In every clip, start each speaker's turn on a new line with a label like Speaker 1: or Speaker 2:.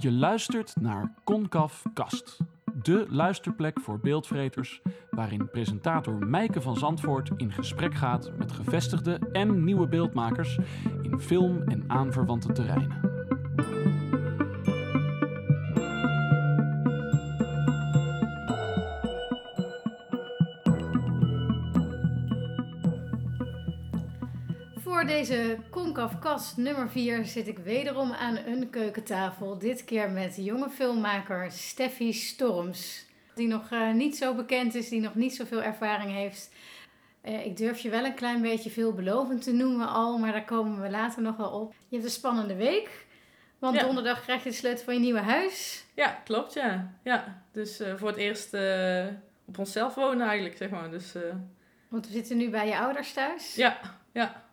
Speaker 1: Je luistert naar Concaf Kast, de luisterplek voor beeldvreters, waarin presentator Mijke van Zandvoort in gesprek gaat met gevestigde en nieuwe beeldmakers in film- en aanverwante terreinen.
Speaker 2: Voor deze Concaf Kast nummer 4 zit ik wederom aan een keukentafel. Dit keer met jonge filmmaker Steffi Storms. Die nog eh, niet zo bekend is, die nog niet zoveel ervaring heeft. Eh, ik durf je wel een klein beetje veelbelovend te noemen al, maar daar komen we later nog wel op. Je hebt een spannende week, want
Speaker 3: Ja.
Speaker 2: donderdag krijg je de sleutel van je nieuwe huis.
Speaker 3: Ja, klopt, ja. ja. Dus eh, voor het eerst op onszelf wonen eigenlijk, zeg maar. Dus
Speaker 2: Want we zitten nu bij je ouders thuis.
Speaker 3: ja, ja.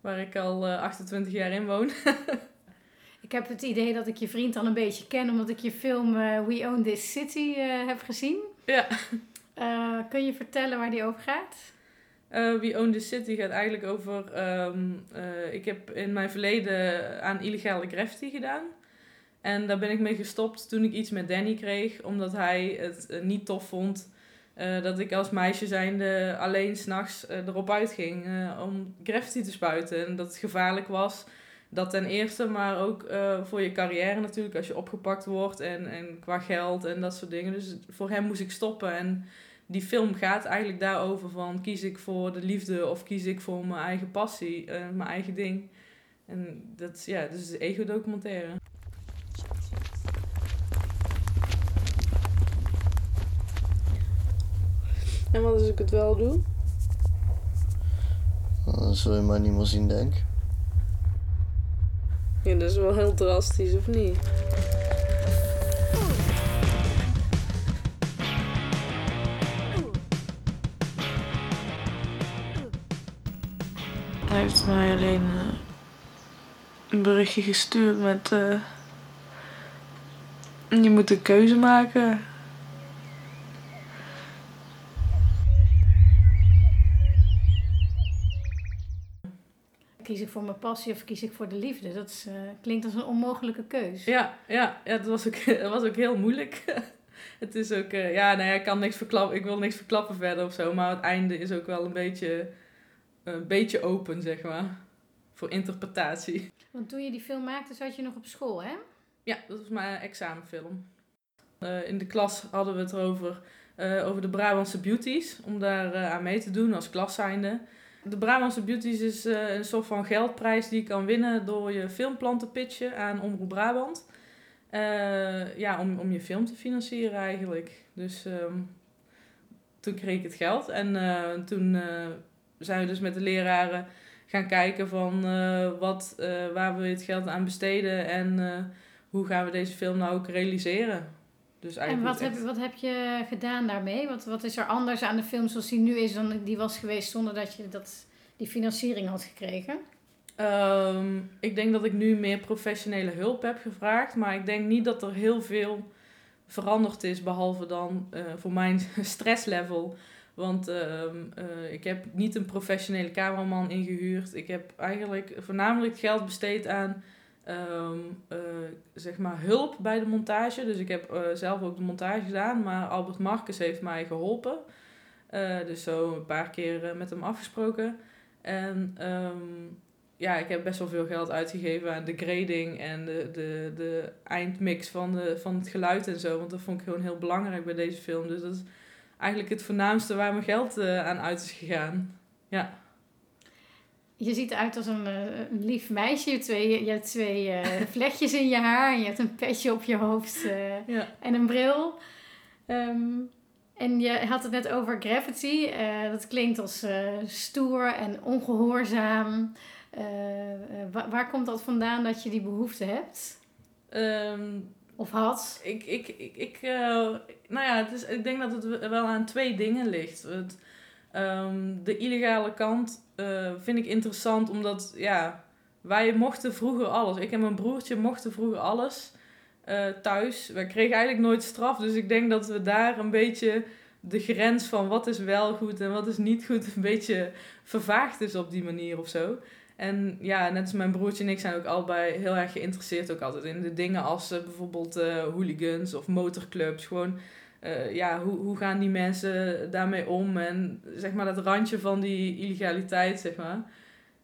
Speaker 3: Waar ik al eh, 28 jaar in woon.
Speaker 2: Ik heb het idee dat ik je vriend al een beetje ken, omdat ik je film eh, We Own This City eh, heb gezien.
Speaker 3: ja.
Speaker 2: Eh, kun je vertellen waar die over gaat?
Speaker 3: Eh We Own the City gaat eigenlijk over... ehm, eh, ik heb in mijn verleden aan illegale graffiti gedaan. En daar ben ik mee gestopt toen ik iets met Danny kreeg. Omdat hij het eh, niet tof vond eh, dat ik als meisje zijnde alleen s'nachts nachts erop uitging eh, om graffiti te spuiten. En dat het gevaarlijk was. Dat ten eerste, maar ook voor je carrière natuurlijk. Als je opgepakt wordt en, en qua geld en dat soort dingen. Dus voor hem moest ik stoppen. En die film gaat eigenlijk daarover van kies ik voor de liefde of kies ik voor mijn eigen passie, mijn eigen ding. En dat is, ja, een ego-documentaire. En wat als ik het wel doe?
Speaker 4: Dan zul je maar niet meer zien, denk ik.
Speaker 3: Ja, dat is wel heel drastisch, of niet? Hij heeft mij alleen eh, een berichtje gestuurd met... eh, je moet een keuze maken.
Speaker 2: Voor mijn passie of kies ik voor de liefde? Dat is, eh, klinkt als een onmogelijke keus.
Speaker 3: Ja, ja, ja dat, was ook, dat was ook heel moeilijk. het is ook, eh, ja, nou ja, ik kan niks verklappen, ik wil niks verklappen verder of zo, maar het einde is ook wel een beetje, een beetje open, zeg maar, voor interpretatie.
Speaker 2: Want toen je die film maakte, zat je nog op school, hè?
Speaker 3: Ja, dat was mijn examenfilm. Eh, in de klas hadden we het erover, eh, over de Brabantse Beauties, om daar aan mee te doen als klas zijnde. De Brabantse Beauties is eh, een soort van geldprijs die je kan winnen door je filmplan te pitchen aan Omroep Brabant. Eh, ja, om, om je film te financieren eigenlijk. Dus ehm, toen kreeg ik het geld en eh, toen zijn we dus met de leraren gaan kijken van wat, waar we het geld aan besteden en hoe gaan we deze film nou ook realiseren. Dus
Speaker 2: En wat heb, wat heb je gedaan daarmee? Wat, wat is er anders aan de film zoals die nu is dan die was geweest zonder dat je dat, die financiering had gekregen?
Speaker 3: Ehm, ik denk dat ik nu meer professionele hulp heb gevraagd. Maar ik denk niet dat er heel veel veranderd is. Behalve dan eh, voor mijn stresslevel. Want ehm, eh, ik heb niet een professionele cameraman ingehuurd. Ik heb eigenlijk voornamelijk geld besteed aan ehm, eh, zeg maar hulp bij de montage. Dus ik heb eh, zelf ook de montage gedaan. Maar Albert Marcus heeft mij geholpen. Eh, dus zo een paar keer met hem afgesproken. En ehm, ja, ik heb best wel veel geld uitgegeven aan de grading en de, de, de eindmix van, de, van het geluid en zo. Want dat vond ik gewoon heel belangrijk bij deze film. Dus dat is eigenlijk het voornaamste waar mijn geld aan uit is gegaan. Ja.
Speaker 2: Je ziet eruit als een, eh, een lief meisje. Je hebt twee, je hebt twee eh, vlechtjes in je haar. En je hebt een petje op je hoofd eh,
Speaker 3: Ja.
Speaker 2: en een bril. Ehm, en je had het net over Gravity. Eh, dat klinkt als eh, stoer en ongehoorzaam. Eh, eh, wa- waar komt dat vandaan dat je die behoefte hebt?
Speaker 3: Ehm,
Speaker 2: Of had?
Speaker 3: ik, ik, ik, ik, eh, nou ja, het is, ik denk dat het wel aan twee dingen ligt. Het, ehm, de illegale kant eh, vind ik interessant omdat, ja, wij mochten vroeger alles. Ik en mijn broertje mochten vroeger alles eh, thuis. Wij kregen eigenlijk nooit straf, dus ik denk dat we daar een beetje de grens van wat is wel goed en wat is niet goed een beetje vervaagd is op die manier of zo. En ja, net als mijn broertje en ik zijn ook allebei heel erg geïnteresseerd ook altijd in de dingen als eh, bijvoorbeeld hooligans of motorclubs. Gewoon, eh, ja, hoe, hoe gaan die mensen daarmee om? En zeg maar dat randje van die illegaliteit, zeg maar.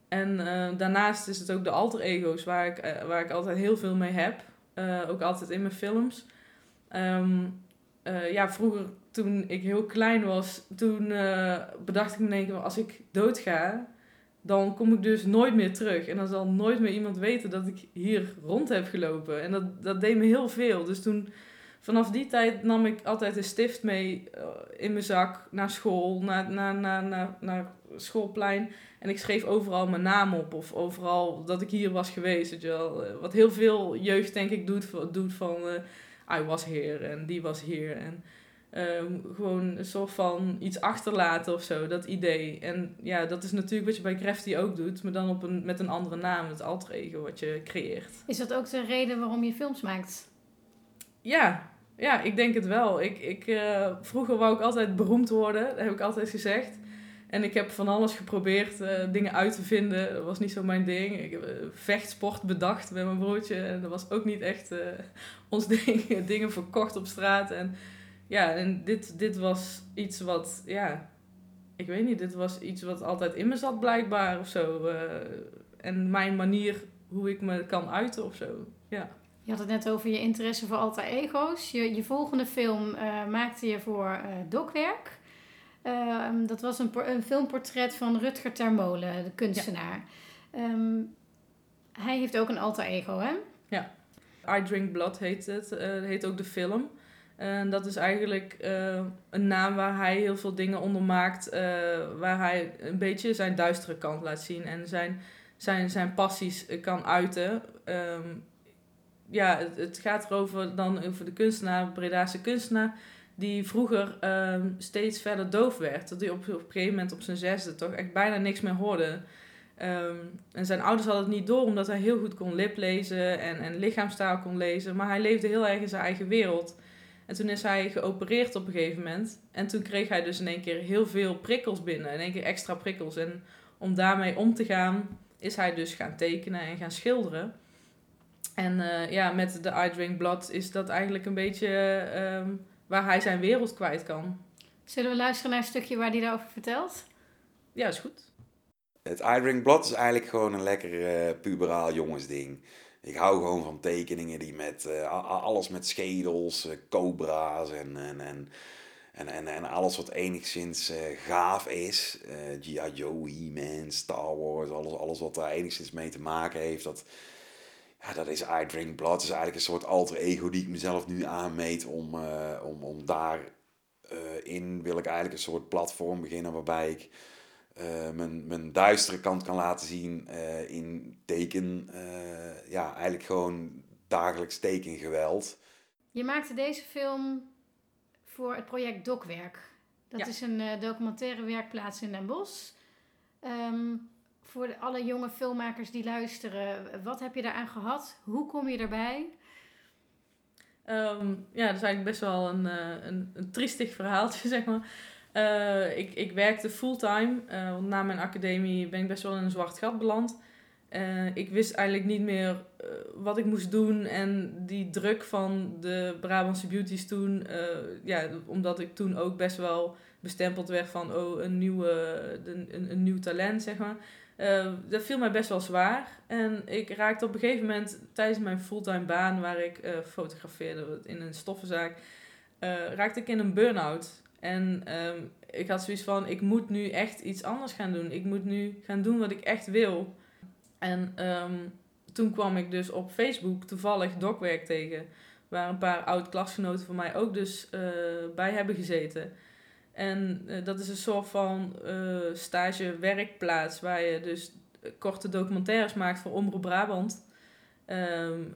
Speaker 3: En daarnaast is het ook de alter ego's waar ik, waar ik altijd heel veel mee heb. ook altijd in mijn films. Ehm, ja, vroeger toen ik heel klein was, toen bedacht ik me in keer, als ik doodga, dan kom ik dus nooit meer terug. En dan zal nooit meer iemand weten dat ik hier rond heb gelopen. En dat, dat deed me heel veel. Dus toen, vanaf die tijd nam ik altijd een stift mee eh, in mijn zak naar school, naar, naar, naar, naar, naar schoolplein. En ik schreef overal mijn naam op of overal dat ik hier was geweest. Weet je wel. Eh, wat heel veel jeugd denk ik doet, doet van uh, I was here en die was hier. En Um, gewoon een soort van iets achterlaten of zo, dat idee. En ja, dat is natuurlijk wat je bij Crafty ook doet, maar dan op een, met een andere naam, het alter ego wat je creëert.
Speaker 2: Is dat ook de reden waarom je films maakt?
Speaker 3: Ja, ja ik denk het wel. Ik, ik, uh, vroeger wou ik altijd beroemd worden, dat heb ik altijd gezegd. En ik heb van alles geprobeerd uh, dingen uit te vinden. Dat was niet zo mijn ding. Ik heb uh, vechtsport bedacht met mijn broertje. En dat was ook niet echt ons ding. dingen verkocht op straat. En ja, en dit, dit was iets wat, ja, ik weet niet, dit was iets wat altijd in me zat blijkbaar of zo. En mijn manier hoe ik me kan uiten of zo, ja.
Speaker 2: Je had het net over je interesse voor alter ego's. Je, je volgende film uh, maakte je voor uh, Dokwerk. Ehm, dat was een, een filmportret van Rutger Termolen, de kunstenaar. Ja. Um, hij heeft ook een alter ego, hè?
Speaker 3: Ja. I Drink Blood heet het. heet ook de film. En dat is eigenlijk een naam waar hij heel veel dingen onder maakt. Waar hij een beetje zijn duistere kant laat zien. En zijn, zijn, zijn passies kan uiten. Um, ja, het, gaat erover dan over de kunstenaar, Bredaanse kunstenaar. Die vroeger um, steeds verder doof werd. Dat hij op, op een gegeven moment op zijn zesde toch echt bijna niks meer hoorde. Um, en zijn ouders hadden het niet door omdat hij heel goed kon liplezen en, en lichaamstaal kon lezen. Maar hij leefde heel erg in zijn eigen wereld. En toen is hij geopereerd op een gegeven moment. En toen kreeg hij dus in één keer heel veel prikkels binnen. In één keer extra prikkels. En om daarmee om te gaan, is hij dus gaan tekenen en gaan schilderen. En uh, ja, met de I Drink Blood is dat eigenlijk een beetje uh, waar hij zijn wereld kwijt kan.
Speaker 2: Zullen we luisteren naar een stukje waar hij daarover vertelt?
Speaker 3: Ja, is goed.
Speaker 5: Het I Drink Blood is eigenlijk gewoon een lekker uh, puberaal jongensding. Ik hou gewoon van tekeningen die met uh, alles met schedels, uh, cobra's en, en, en, en, en, en alles wat enigszins uh, gaaf is. G.I. Joe, He-Man, Star Wars, alles, alles wat daar enigszins mee te maken heeft. Dat, ja, dat is I Drink Blood. Dat is eigenlijk een soort alter ego die ik mezelf nu aanmeet om, om, om daar in wil ik eigenlijk een soort platform beginnen waarbij ik uh, mijn, mijn duistere kant kan laten zien uh, in teken. Uh, ja, eigenlijk gewoon dagelijks tekengeweld.
Speaker 2: Je maakte deze film voor het project Dokwerk. Dat is een documentaire werkplaats in Den Bosch. Um, voor alle jonge filmmakers die luisteren, wat heb je daaraan gehad? Hoe kom je erbij?
Speaker 3: Um, ja, dat is eigenlijk best wel een, een, een triestig verhaaltje, zeg maar. Uh, ik, ik werkte fulltime. Uh, na mijn academie ben ik best wel in een zwart gat beland. Ik wist eigenlijk niet meer wat ik moest doen. En die druk van de Brabantse beauties toen... ja, omdat ik toen ook best wel bestempeld werd van... Oh, een, nieuwe, een, een, nieuw talent, zeg maar. Dat viel mij best wel zwaar. En ik raakte op een gegeven moment tijdens mijn fulltime baan... waar ik fotografeerde in een stoffenzaak... raakte ik in een burn-out... En ehm, ik had zoiets van, ik moet nu echt iets anders gaan doen. Ik moet nu gaan doen wat ik echt wil. En ehm, toen kwam ik dus op Facebook toevallig dokwerk tegen. Waar een paar oud-klasgenoten van mij ook dus uh, bij hebben gezeten. En uh, dat is een soort van uh, stage-werkplaats waar je dus korte documentaires maakt voor Omroep Brabant. Um,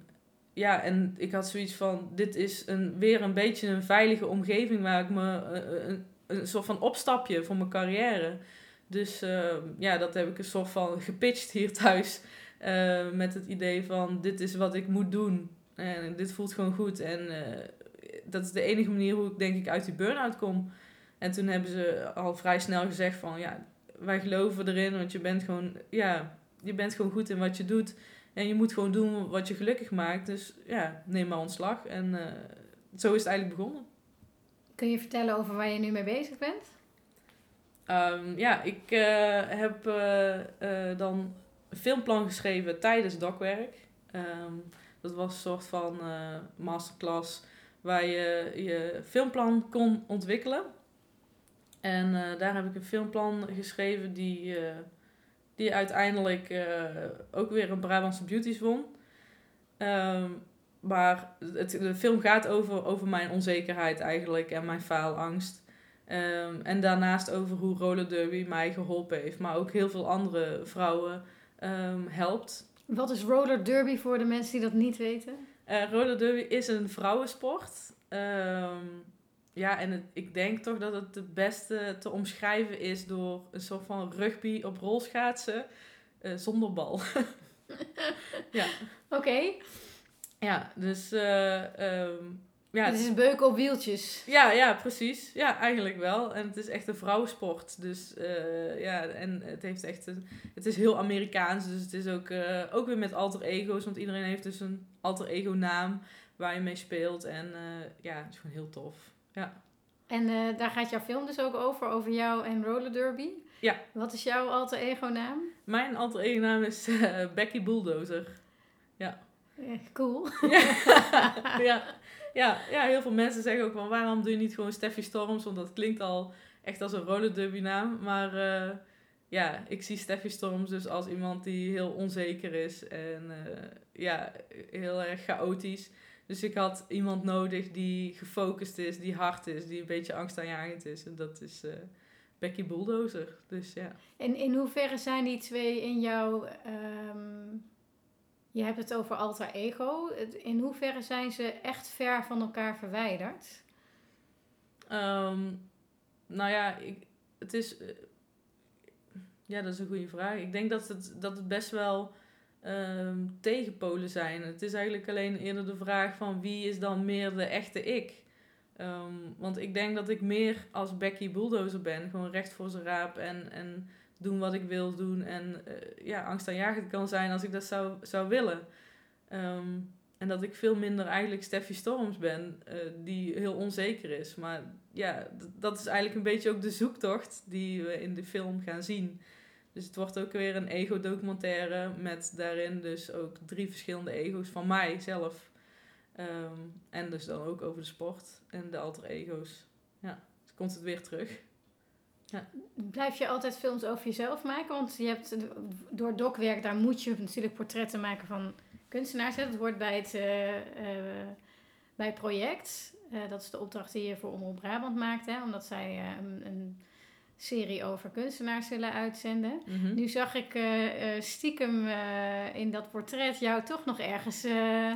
Speaker 3: ja, en ik had zoiets van, dit is een, weer een beetje een veilige omgeving waar ik me een, een soort van opstapje voor mijn carrière. Dus uh, ja, dat heb ik een soort van gepitcht hier thuis. Met het idee van, dit is wat ik moet doen. En dit voelt gewoon goed. En dat is de enige manier hoe ik denk ik uit die burn-out kom. En toen hebben ze al vrij snel gezegd van, ja, wij geloven erin, want je bent gewoon, ja, je bent gewoon goed in wat je doet. En je moet gewoon doen wat je gelukkig maakt. Dus ja, neem maar ontslag. En eh, zo is het eigenlijk begonnen.
Speaker 2: Kun je vertellen over waar je nu mee bezig bent?
Speaker 3: Ehm, ja, ik eh, heb eh, dan een filmplan geschreven tijdens dokwerk. Ehm, dat was een soort van masterclass waar je je filmplan kon ontwikkelen. En daar heb ik een filmplan geschreven die, die uiteindelijk ook weer een Brabantse Beauties won. Ehm, maar het, de film gaat over, over mijn onzekerheid eigenlijk en mijn faalangst. Um, en daarnaast over hoe roller derby mij geholpen heeft, maar ook heel veel andere vrouwen um, helpt.
Speaker 2: Wat is roller derby voor de mensen die dat niet weten?
Speaker 3: Roller derby is een vrouwensport. Ja, en het, ik denk toch dat het het beste te omschrijven is door een soort van rugby op rolschaatsen uh, zonder bal.
Speaker 2: ja. Oké.
Speaker 3: Ja, dus uh, ja,
Speaker 2: het is een beuken op wieltjes.
Speaker 3: Ja, ja, precies. Ja, eigenlijk wel. En het is echt een vrouwensport. Dus uh, ja, en het heeft echt een, het is heel Amerikaans. Dus het is ook, uh, ook weer met alter ego's. Want iedereen heeft dus een alter ego naam waar je mee speelt. En uh, ja, het is gewoon heel tof. Ja.
Speaker 2: En daar gaat jouw film dus ook over, over jou en roller derby.
Speaker 3: Ja.
Speaker 2: Wat is jouw alter ego naam?
Speaker 3: Mijn alter ego naam is Becky Bulldozer. Ja.
Speaker 2: Cool.
Speaker 3: ja ja, ja, heel veel mensen zeggen ook van waarom doe je niet gewoon Steffi Storms? Want dat klinkt al echt als een roller naam. Maar uh, ja, ik zie Steffi Storms dus als iemand die heel onzeker is en uh, ja, heel erg chaotisch. Dus ik had iemand nodig die gefocust is, die hard is, die een beetje angstaanjagend is. En dat is uh, Becky Bulldozer. Dus ja.
Speaker 2: En in hoeverre zijn die twee in jouw um je hebt het over alter ego. In hoeverre zijn ze echt ver van elkaar verwijderd?
Speaker 3: Um, nou ja, ik, het is. Eh, ja, dat is een goede vraag. Ik denk dat het, dat het best wel um, tegenpolen zijn. Het is eigenlijk alleen eerder de vraag van wie is dan meer de echte ik. Um, want ik denk dat ik meer als Becky Bulldozer ben. Gewoon recht voor zijn raap en, en doen wat ik wil doen. En uh, ja, angstaanjagend kan zijn als ik dat zou, zou willen. Um, en dat ik veel minder eigenlijk Steffi Storms ben, uh, die heel onzeker is. Maar ja, dat is eigenlijk een beetje ook de zoektocht die we in de film gaan zien. Dus het wordt ook weer een ego-documentaire met daarin dus ook drie verschillende ego's van mij zelf. Um, en dus dan ook over de sport en de alter ego's. Ja, dus komt het weer terug.
Speaker 2: Ja. Blijf je altijd films over jezelf maken? Want je hebt door dokwerk, daar moet je natuurlijk portretten maken van kunstenaars. Dat hoort bij het, uh, uh, bij het project. Uh, dat is de opdracht die je voor Omroep Brabant maakt. Hè, omdat zij een serie over kunstenaars willen uitzenden. Mm-hmm. Nu zag ik uh, uh, stiekem uh, in dat portret jou toch nog ergens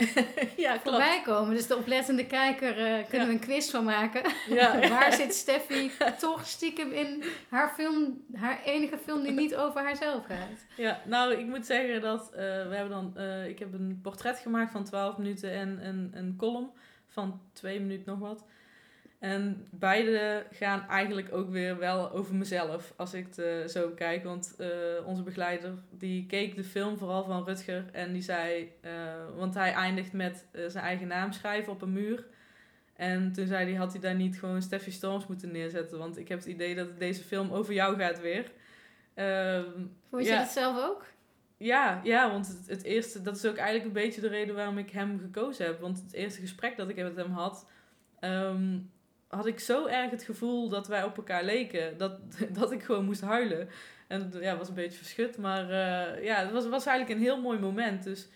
Speaker 2: ja, voorbij komen. Dus de oplettende kijker kunnen we een quiz van maken. Ja. Waar zit Steffi toch stiekem in haar film, haar enige film die niet over haarzelf gaat?
Speaker 3: Ja, nou ik moet zeggen dat we hebben dan, ik heb een portret gemaakt van 12 minuten en een, een column van 2 minuten nog wat. En beide gaan eigenlijk ook weer wel over mezelf, als ik het uh, zo kijk. Want uh, onze begeleider, die keek de film vooral van Rutger. En die zei, uh, want hij eindigt met zijn eigen naam schrijven op een muur. En toen zei hij, had hij daar niet gewoon Steffi Storms moeten neerzetten? Want ik heb het idee dat deze film over jou gaat weer.
Speaker 2: Ehm, Vond je ja. het zelf ook?
Speaker 3: Ja, ja want het, het, eerste, dat is ook eigenlijk een beetje de reden waarom ik hem gekozen heb. Want het eerste gesprek dat ik met hem had... Um, had ik zo erg het gevoel dat wij op elkaar leken. Dat, dat ik gewoon moest huilen. En ja, was een beetje verschut. Maar uh, ja, het was, was eigenlijk een heel mooi moment. Dus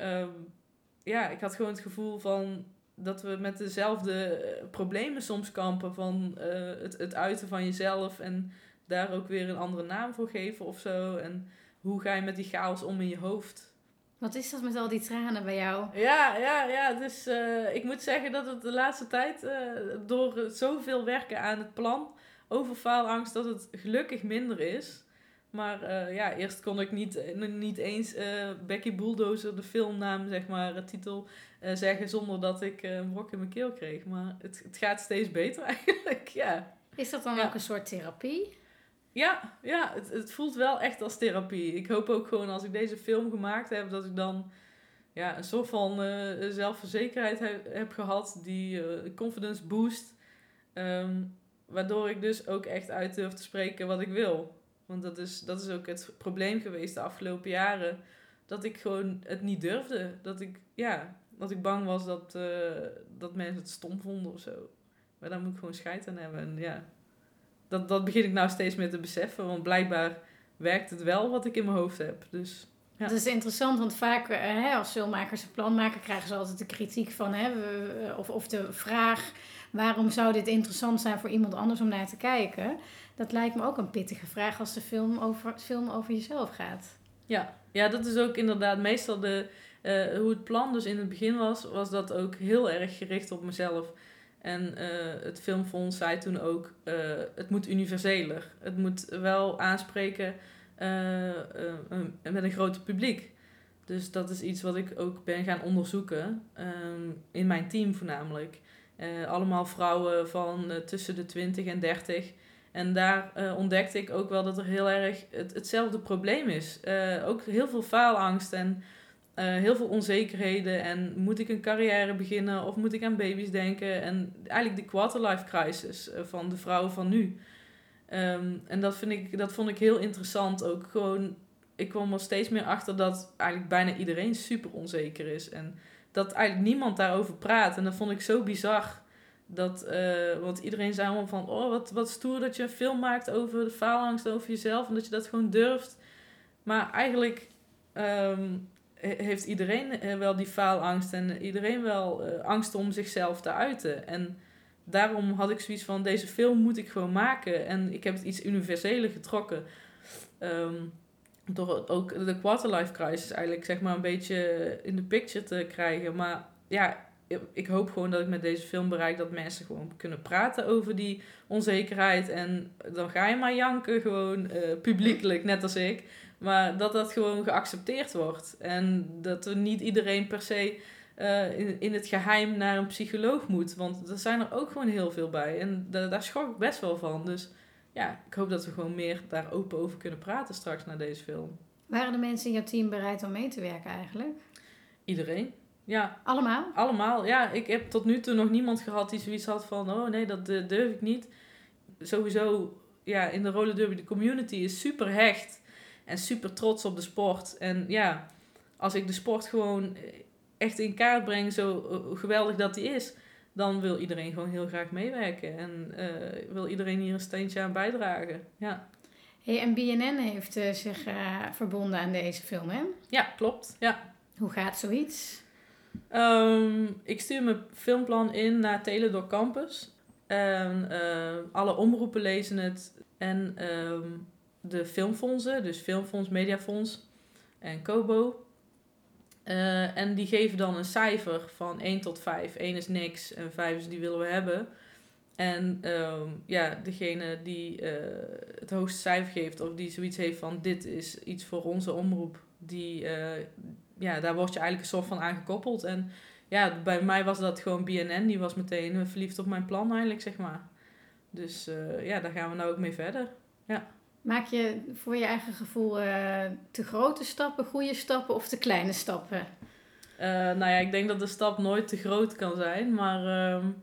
Speaker 3: um, ja, ik had gewoon het gevoel van dat we met dezelfde eh, problemen soms kampen. Van uh, het, het uiten van jezelf en daar ook weer een andere naam voor geven of zo. En hoe ga je met die chaos om in je hoofd?
Speaker 2: Wat is dat met al die tranen bij jou?
Speaker 3: Ja, ja, ja. Dus uh, ik moet zeggen dat het de laatste tijd, uh, door zoveel werken aan het plan over faalangst, dat het gelukkig minder is. Maar uh, ja, eerst kon ik niet, niet eens Becky Bulldozer, de filmnaam, zeg maar, de titel, zeggen zonder dat ik een brok in mijn keel kreeg. Maar het, het gaat steeds beter eigenlijk, ja.
Speaker 2: Is dat dan ook een soort therapie?
Speaker 3: Ja, ja het, het voelt wel echt als therapie. Ik hoop ook gewoon als ik deze film gemaakt heb, dat ik dan ja, een soort van uh, zelfverzekerheid heb, heb gehad, die uh, confidence boost. Ehm, waardoor ik dus ook echt uit durf te spreken wat ik wil. Want dat is, dat is ook het probleem geweest de afgelopen jaren. Dat ik gewoon het niet durfde. Dat ik, ja, dat ik bang was dat, uh, dat mensen het stom vonden of zo. Maar daar moet ik gewoon scheid aan hebben. En ja, dat, dat begin ik nou steeds meer te beseffen. Want blijkbaar werkt het wel wat ik in mijn hoofd heb. Dus,
Speaker 2: ja. Dat is interessant, want vaak uh, hè, als filmmakers een plan maken, krijgen ze altijd de kritiek van, hè, we, of, of de vraag, waarom zou dit interessant zijn voor iemand anders om naar te kijken? Dat lijkt me ook een pittige vraag als de film over, film over jezelf gaat.
Speaker 3: Ja. ja, dat is ook inderdaad meestal de, uh, hoe het plan dus in het begin was, was dat ook heel erg gericht op mezelf. En uh, het Filmfonds zei toen ook, uh, het moet universeler. Het moet wel aanspreken met een groter publiek. Dus dat is iets wat ik ook ben gaan onderzoeken, um, in mijn team voornamelijk. allemaal vrouwen van tussen de 20 en 30. En daar ontdekte ik ook wel dat er heel erg het, hetzelfde probleem is. Ook heel veel faalangst en uh, heel veel onzekerheden. En moet ik een carrière beginnen of moet ik aan baby's denken? En eigenlijk de quarterlife crisis van de vrouwen van nu. Um, en dat, vind ik, dat vond ik heel interessant. Ook gewoon, ik kwam er steeds meer achter dat eigenlijk bijna iedereen super onzeker is. En dat eigenlijk niemand daarover praat. En dat vond ik zo bizar. Dat, uh, want iedereen zei allemaal van, oh wat, wat stoer dat je een film maakt over de faalangst over jezelf en dat je dat gewoon durft. Maar eigenlijk um, heeft iedereen eh, wel die faalangst en iedereen wel uh, angst om zichzelf te uiten. En daarom had ik zoiets van, deze film moet ik gewoon maken. En ik heb het iets universeler getrokken. Um, door ook de quarterlife crisis eigenlijk zeg maar een beetje in de picture te krijgen. Maar ja, ik hoop gewoon dat ik met deze film bereik dat mensen gewoon kunnen praten over die onzekerheid. En dan ga je maar janken, gewoon uh, publiekelijk, net als ik. Maar dat dat gewoon geaccepteerd wordt. En dat er niet iedereen per se uh, in, in het geheim naar een psycholoog moet. Want er zijn er ook gewoon heel veel bij. En da daar schrok ik best wel van. Dus ja, ik hoop dat we gewoon meer daar open over kunnen praten straks naar deze film.
Speaker 2: Waren de mensen in jouw team bereid om mee te werken eigenlijk?
Speaker 3: Iedereen. Ja.
Speaker 2: Allemaal?
Speaker 3: Allemaal, ja. Ik heb tot nu toe nog niemand gehad die zoiets had van... oh nee, dat durf ik niet. Sowieso, ja, in de roller derby, de community is super hecht. En super trots op de sport. En ja, als ik de sport gewoon echt in kaart breng... zo uh, geweldig dat die is... dan wil iedereen gewoon heel graag meewerken. En uh, wil iedereen hier een steentje aan bijdragen. Ja.
Speaker 2: Hey, en BNN heeft zich verbonden aan deze film, hè?
Speaker 3: Ja, klopt. Ja.
Speaker 2: Hoe gaat zoiets?
Speaker 3: Um, ik stuur mijn filmplan in naar Teledoc Campus. En alle omroepen lezen het. En um, de filmfondsen, dus Filmfonds, Mediafonds en Kobo. Uh, en die geven dan een cijfer van 1 tot 5. 1 is niks en 5 is die willen we hebben. En um, ja, degene die uh, het hoogste cijfer geeft, of die zoiets heeft van dit is iets voor onze omroep, die, ja, daar word je eigenlijk een soort van aangekoppeld. En ja, bij mij was dat gewoon BNN. Die was meteen verliefd op mijn plan eigenlijk, zeg maar. Dus ja, daar gaan we nou ook mee verder. Ja.
Speaker 2: Maak je voor je eigen gevoel uh, te grote stappen, goede stappen of te kleine stappen?
Speaker 3: Uh, nou ja, ik denk dat de stap nooit te groot kan zijn. Maar um,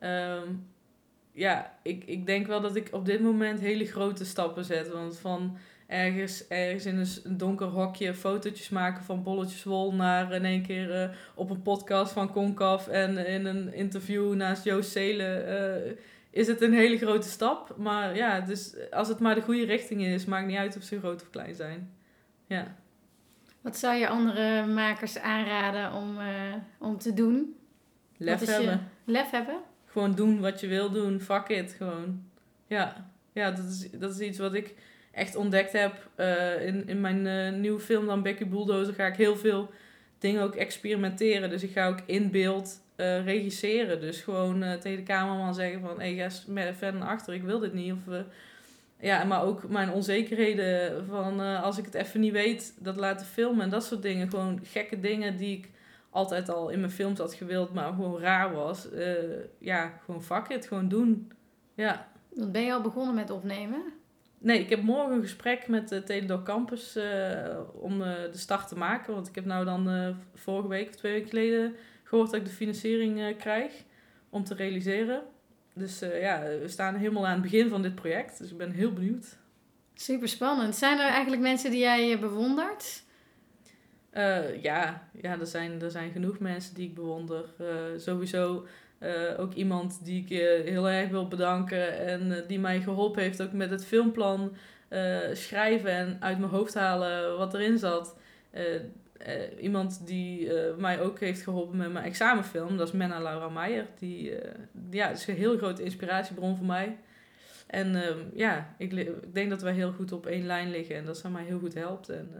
Speaker 3: um, ja, ik, ik denk wel dat ik op dit moment hele grote stappen zet. Want van ergens, ergens in een donker hokje fotootjes maken van bolletjes wol naar in één keer uh, op een podcast van Concaf en in een interview naast Joost Zelen is het een hele grote stap. Maar ja, dus als het maar de goede richting is, maakt niet uit of ze groot of klein zijn. Ja.
Speaker 2: Wat zou je andere makers aanraden om, uh, om te doen?
Speaker 3: Lef hebben.
Speaker 2: Je, lef hebben?
Speaker 3: Gewoon doen wat je wil doen. Fuck it, gewoon. Ja, ja dat, is, dat is iets wat ik echt ontdekt heb. Uh, in, in mijn uh, nieuwe film dan Becky Bulldozer ga ik heel veel dingen ook experimenteren. Dus ik ga ook in beeld uh, regisseren. Dus gewoon tegen de cameraman zeggen van... Hé, hey, ga verder naar achter, ik wil dit niet. Of, ja, maar ook mijn onzekerheden van als ik het even niet weet, dat laten filmen en dat soort dingen. Gewoon gekke dingen die ik altijd al in mijn films had gewild, maar gewoon raar was. ja, gewoon fuck it, gewoon doen. Ja.
Speaker 2: Dan ben je al begonnen met opnemen?
Speaker 3: Nee, ik heb morgen een gesprek met de Teledoc Campus eh, om eh, de start te maken. Want ik heb nou dan eh, vorige week of twee weken geleden gehoord dat ik de financiering eh, krijg om te realiseren. Dus eh, ja, we staan helemaal aan het begin van dit project. Dus ik ben heel benieuwd.
Speaker 2: Super spannend. Zijn er eigenlijk mensen die jij eh, bewondert?
Speaker 3: Eh, ja, ja er, zijn, er zijn genoeg mensen die ik bewonder. Eh, sowieso eh, ook iemand die ik eh, heel erg wil bedanken en eh, die mij geholpen heeft ook met het filmplan schrijven en uit mijn hoofd halen wat erin zat. Iemand die mij ook heeft geholpen met mijn examenfilm, dat is Menna Laura Meijer. Die ja, is een heel grote inspiratiebron voor mij. En ehm, ja, ik, ik denk dat wij heel goed op één lijn liggen en dat zij mij heel goed helpt. En,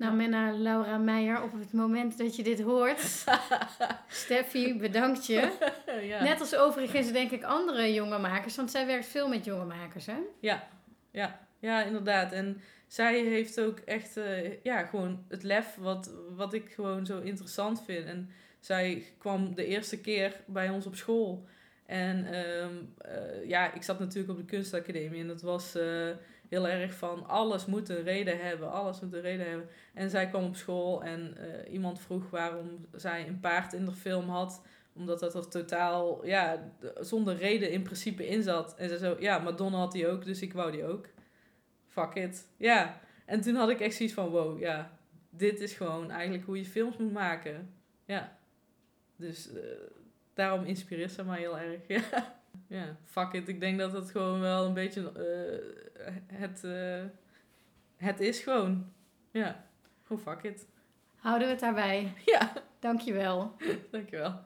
Speaker 2: Nou, Menna Laura Meijer, op het moment dat je dit hoort, Steffi, bedankt je.
Speaker 3: ja.
Speaker 2: Net als overigens denk ik andere jonge makers, want zij werkt veel met jonge makers, hè?
Speaker 3: Ja, ja, ja, inderdaad. En zij heeft ook echt, eh, ja, gewoon het lef wat, wat ik gewoon zo interessant vind. En zij kwam de eerste keer bij ons op school. En ehm, eh, ja, ik zat natuurlijk op de kunstacademie en dat was eh, heel erg van alles moet een reden hebben, alles moet een reden hebben. En zij kwam op school en eh, iemand vroeg waarom zij een paard in de film had omdat dat er totaal, ja, zonder reden in principe in zat. En ze zo, ja, Madonna had die ook, dus ik wou die ook. Fuck it. Ja. En toen had ik echt zoiets van, wow, ja, dit is gewoon eigenlijk hoe je films moet maken. Ja. Dus eh, daarom inspireert ze mij heel erg. Ja. Ja, fuck it. Ik denk dat het gewoon wel een beetje eh, het, eh, het is gewoon. Ja, gewoon fuck it.
Speaker 2: Houden we het daarbij.
Speaker 3: Ja,
Speaker 2: Dankjewel.
Speaker 3: dankjewel.